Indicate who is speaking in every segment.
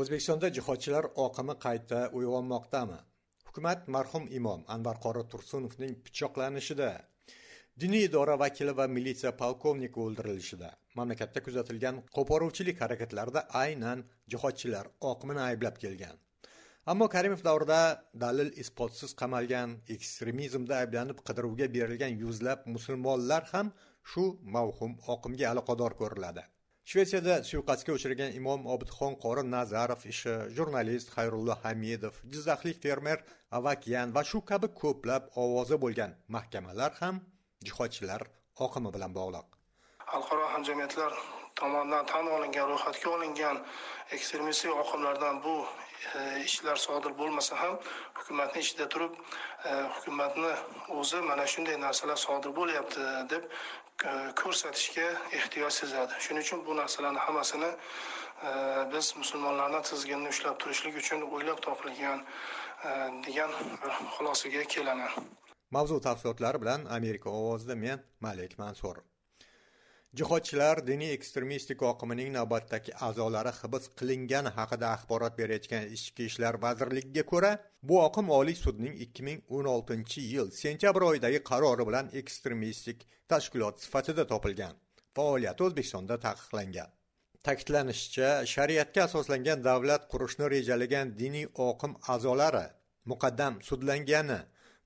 Speaker 1: o'zbekistonda jihodchilar oqimi qayta uyg'onmoqdami? Hukumat marhum imom anvar qori tursunovning pichoqlanishida diniy idora vakili va militsiya polkovniki o'ldirilishida mamlakatda kuzatilgan qo'poruvchilik harakatlarida aynan jihodchilar oqimini ayblab kelgan. Ammo karimov davrida dalil isbotsiz qamalgan ekstremizmda ayblanib qidiruvga berilgan yuzlab musulmonlar ham shu mavhum oqimga aloqador ko'riladi. Shvetsiyada suiqasdga uchragan imom obidxon qori nazarov ishi jurnalist xayrullo hamidov jizzaxlik fermer avakyan va shu kabi ko'plab ovozi bo'lgan mahkamalar ham jihodchilar oqimi bilan bog'liq.
Speaker 2: Xalqaro hamjamiyatlar tomonidan tan olingan ro'yxatga olingan ekstremistik oqimlardan bu e, ishlar sodir bo'lmasa ham hukumatni ichida turib e, hukumatni o'zi mana shunday narsalar sodir bo'lyapti deb E, ko'rsatishga ehtiyoj sezadi. Shuning uchun bu narsalarni hammasini e, biz musulmonlarni tizginni ushlab turishlik uchun o'ylab topilgan e, degan xulosaga kelaman.
Speaker 1: Mavzu tafsilotlari bilan amerika ovozida men malik mansur. Jihodchilar diniy ekstremistik oqimining navbatdagi a'zolari hibs qilingani haqida axborot berayotgan ichki ishlar vazirligiga ko'ra bu oqim oliy sudning 2016 yil sentyabr oyidagi qarori bilan ekstremistik tashkilot sifatida topilgan. Faoliyati o'zbekistonda taqiqlangan. Ta'kidlanishicha shariatga asoslangan davlat qurishni rejalagan diniy oqim a'zolari muqaddam sudlangani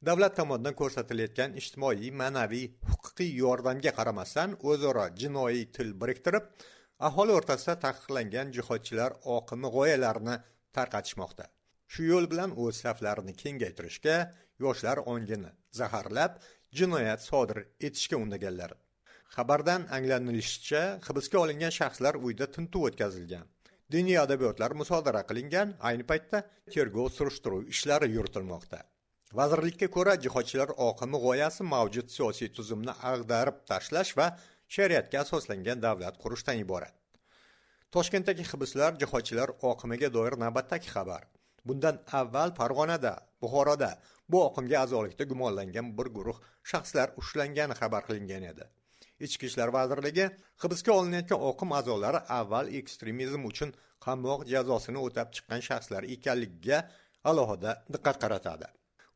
Speaker 1: davlat tomonidan ko'rsatilayotgan ijtimoiy ma'naviy huquqiy yordamga qaramasdan o'zaro jinoiy til biriktirib aholi o'rtasida taqiqlangan jihodchilar oqimi g'oyalarini tarqatishmoqda. Shu yo'l bilan o'z saflarini kengaytirishga yoshlar ongini zaharlab jinoyat sodir etishga undaganlar. Xabardan anglanilishicha hibsga olingan shaxslar uyda tintuv o'tkazilgan. Diniy adabiyotlar musodara qilingan ayni paytda tergov surishtiruv ishlari yuritilmoqda. Vazirlikka ko'ra jihodchilar oqimi g'oyasi mavjud siyosiy tuzumni ag'darib tashlash va shariatga asoslangan davlat qurishdan iborat. Toshkentdagi hibslar jihodchilar oqimiga doir navbatdagi xabar. Bundan avval farg'onada buxoroda bu oqimga a'zolikda gumonlangan bir guruh shaxslar ushlangani xabar qilingan edi. Ichki ishlar vazirligi hibsga olinayotgan oqim a'zolari avval ekstremizm uchun qamoq jazosini o'tab chiqqan shaxslar ekanligiga alohida diqqat qaratadi.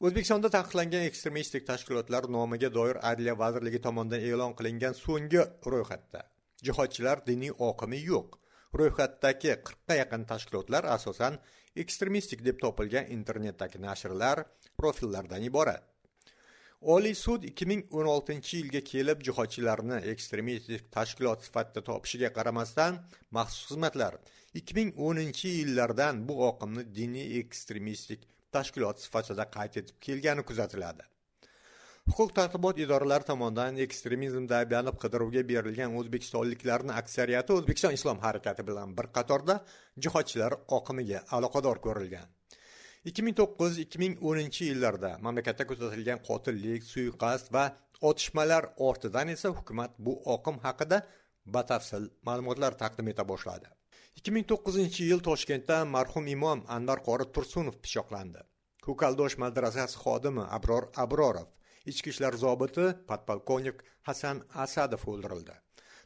Speaker 1: O'zbekistonda taqiqlangan ekstremistik tashkilotlar nomiga doir adliya vazirligi tomonidan e'lon qilingan so'nggi ro'yxatda. Jihodchilar diniy oqimi yo'q. Ro'yxatdagi qirqqa yaqin tashkilotlar asosan ekstremistik deb topilgan internetdagi nashrlar profillardan iborat. Oliy sud 2016 yilga kelib jihodchilarni ekstremistik tashkilot sifatida topishiga qaramasdan maxsus xizmatlar 2010 yillardan bu oqimni diniy ekstremistik tashkilot sifatida qayd etib kelgani kuzatiladi. Huquq tartibot idoralari tomonidan ekstremizmda ayblanib qidiruvga berilgan o'zbekistonliklarni aksariyati o'zbekiston islom harakati bilan bir qatorda jihodchilar oqimiga aloqador ko'rilgan. 2009-2010 yillarda mamlakatda kuzatilgan qotillik suiqasd va otishmalar ortidan esa hukumat bu oqim haqida batafsil ma'lumotlar taqdim eta boshladi. 2009 yil toshkentda marhum imom anvar qori tursunov pichoqlandi. Ko'kaldosh madrasasi xodimi abror abrorov ichki ishlar zobiti podpolkovnik hasan asadov o'ldirildi.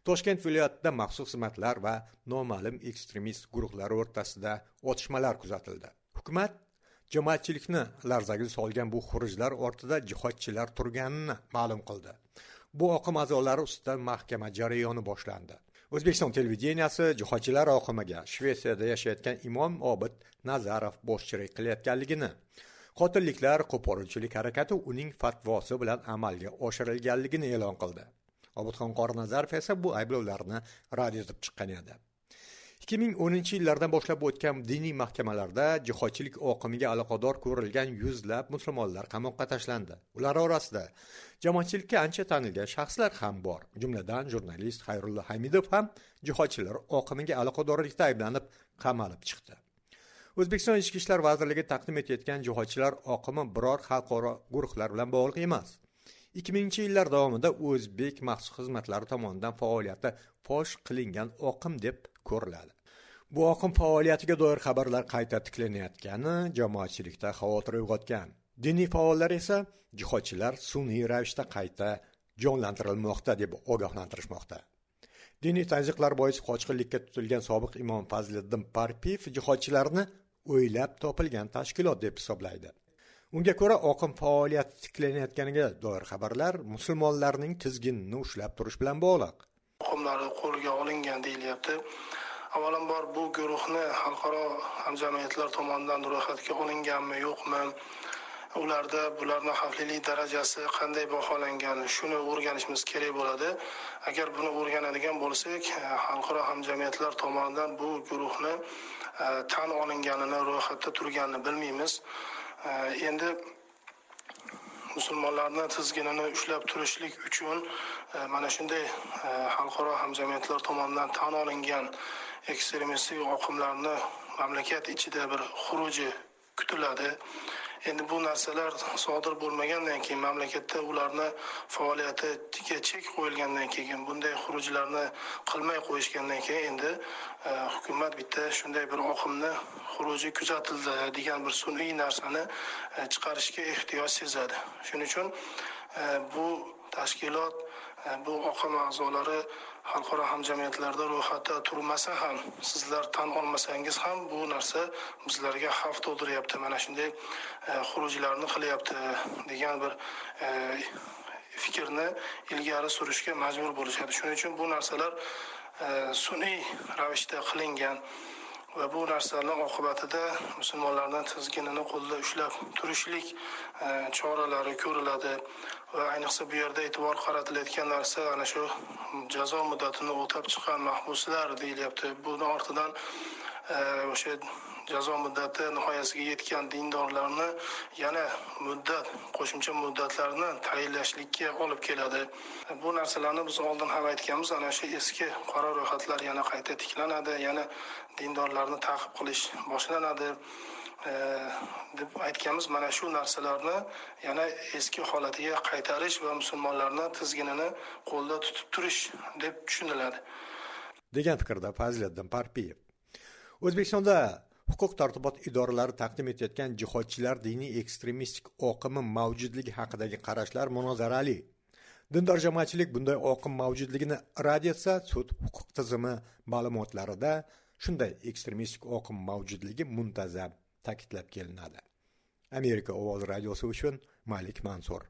Speaker 1: Toshkent viloyatida maxsus xizmatlar va noma'lum ekstremist guruhlar o'rtasida otishmalar kuzatildi. Hukumat jamoatchilikni larzaga solgan bu xurujlar ortida jihodchilar turganini ma'lum qildi. Bu oqim a'zolari ustidan mahkama jarayoni boshlandi. O'zbekiston televideniyasi jihodchilar oqimiga shvetsiyada yashayotgan imom obid nazarov boshchilik qilayotganligini qotilliklar qo'poruvchilik harakati uning fatvosi bilan amalga oshirilganligini e'lon qildi. Obidxon qorinazarov esa bu ayblovlarni rad etib chiqqan edi. 2010 yillardan boshlab o'tgan diniy mahkamalarda jihodchilik oqimiga aloqador ko'rilgan yuzlab musulmonlar qamoqqa tashlandi. Ular orasida jamoatchilikka ancha tanilgan shaxslar ham bor. Jumladan jurnalist xayrulla hamidov ham jihodchilar oqimiga aloqadorlikda ayblanib qamalib chiqdi. O'zbekiston ichki ishlar vazirligi taqdim etayotgan jihodchilar oqimi biror xalqaro guruhlar bilan bog'liq emas. 2000 yillar davomida o'zbek maxsus xizmatlari tomonidan faoliyati fosh qilingan oqim deb ko'riladi. Bu oqim faoliyatiga doir xabarlar qayta tiklanayotgani jamoatchilikda xavotir uyg'otgan. Diniy faollar esa jihodchilar sun'iy ravishda qayta jonlantirilmoqda deb ogohlantirishmoqda. Diniy tazyiqlar bois qochqinlikka tutilgan sobiq imom fazliddin parpiyev jihodchilarni o'ylab topilgan tashkilot deb hisoblaydi. Unga ko'ra oqim faoliyati tiklanayotganiga doir xabarlar musulmonlarning tizginini ushlab turish bilan bog'liq.
Speaker 2: Oqimlari qo'lga olingan deyilyapti. Avvalambor bu guruhni xalqaro hamjamiyatlar tomonidan ro'yxatga olinganmi yo'qmi? Ularda bularni xavflilik darajasi qanday baholangan shuni o'rganishimiz kerak bo'ladi. Agar buni o'rganadigan bo'lsak xalqaro hamjamiyatlar tomonidan bu guruhni e, tan olinganini ro'yxatda turganini bilmaymiz. Endi musulmonlarni tizginini ushlab turishlik uchun e, mana shunday e, xalqaro hamjamiyatlar tomonidan tan olingan ekstremistik oqimlarni mamlakat ichida bir xuruji kutiladi. Endi bu narsalar sodir bo'lmagandan keyin mamlakatda ularni faoliyatiga chek qo'yilgandan keyin bunday xurujlarni qilmay qo'yishgandan keyin endi e, hukumat bitta shunday bir oqimni xuruji kuzatildi degan bir sun'iy narsani e, chiqarishga ehtiyoj sezadi. Shuning uchun e, bu tashkilot bu oqim a'zolari xalqaro hamjamiyatlarda ro'yxatda turmasa ham sizlar tan olmasangiz ham bu narsa bizlarga xavf tug'diryapti. Mana shunday e, xurujlarni qilyapti degan bir e, fikrni ilgari surishga majbur bo'lishadi. Shuning uchun bu narsalar e, sun'iy ravishda qilingan. Va bu narsalar oqibatida musulmonlardan tizginini qo'lda ushlab turishlik e, choralari ko'riladi va ayniqsa bu yerda e'tibor qaratilayotgan narsa ana shu jazo muddatini o'tab chiqqan mahbuslar deyilyapti. Buni ortidan e, o'sha jazo muddati nihoyasiga yetgan dindorlarni yana muddat qo'shimcha muddatlarni tayinlashlikka olib keladi. Bu narsalarni biz oldin ham aytganmiz. Ana shu eski qora ro'yxatlar yana qayta tiklanadi yana dindorlarni ta'qib qilish boshlanadi. Deb aytganmiz mana shu narsalarni yana eski holatiga qaytarish va musulmonlarni tizginini qo'lda tutib turish deb tushuniladi.
Speaker 1: Degan fikrda fazliddin parpiyev. O'zbekistonda huquq tartibot idoralari taqdim etayotgan jihodchilar diniy ekstremistik oqimi mavjudligi haqidagi qarashlar munozarali. Dindor jamoatchilik bunday oqim mavjudligini rad etsa sud huquq tizimi ma'lumotlarida shunday ekstremistik oqim mavjudligi muntazam ta'kidlab kelinadi. Amerika ovozi radiosi uchun malik mansur.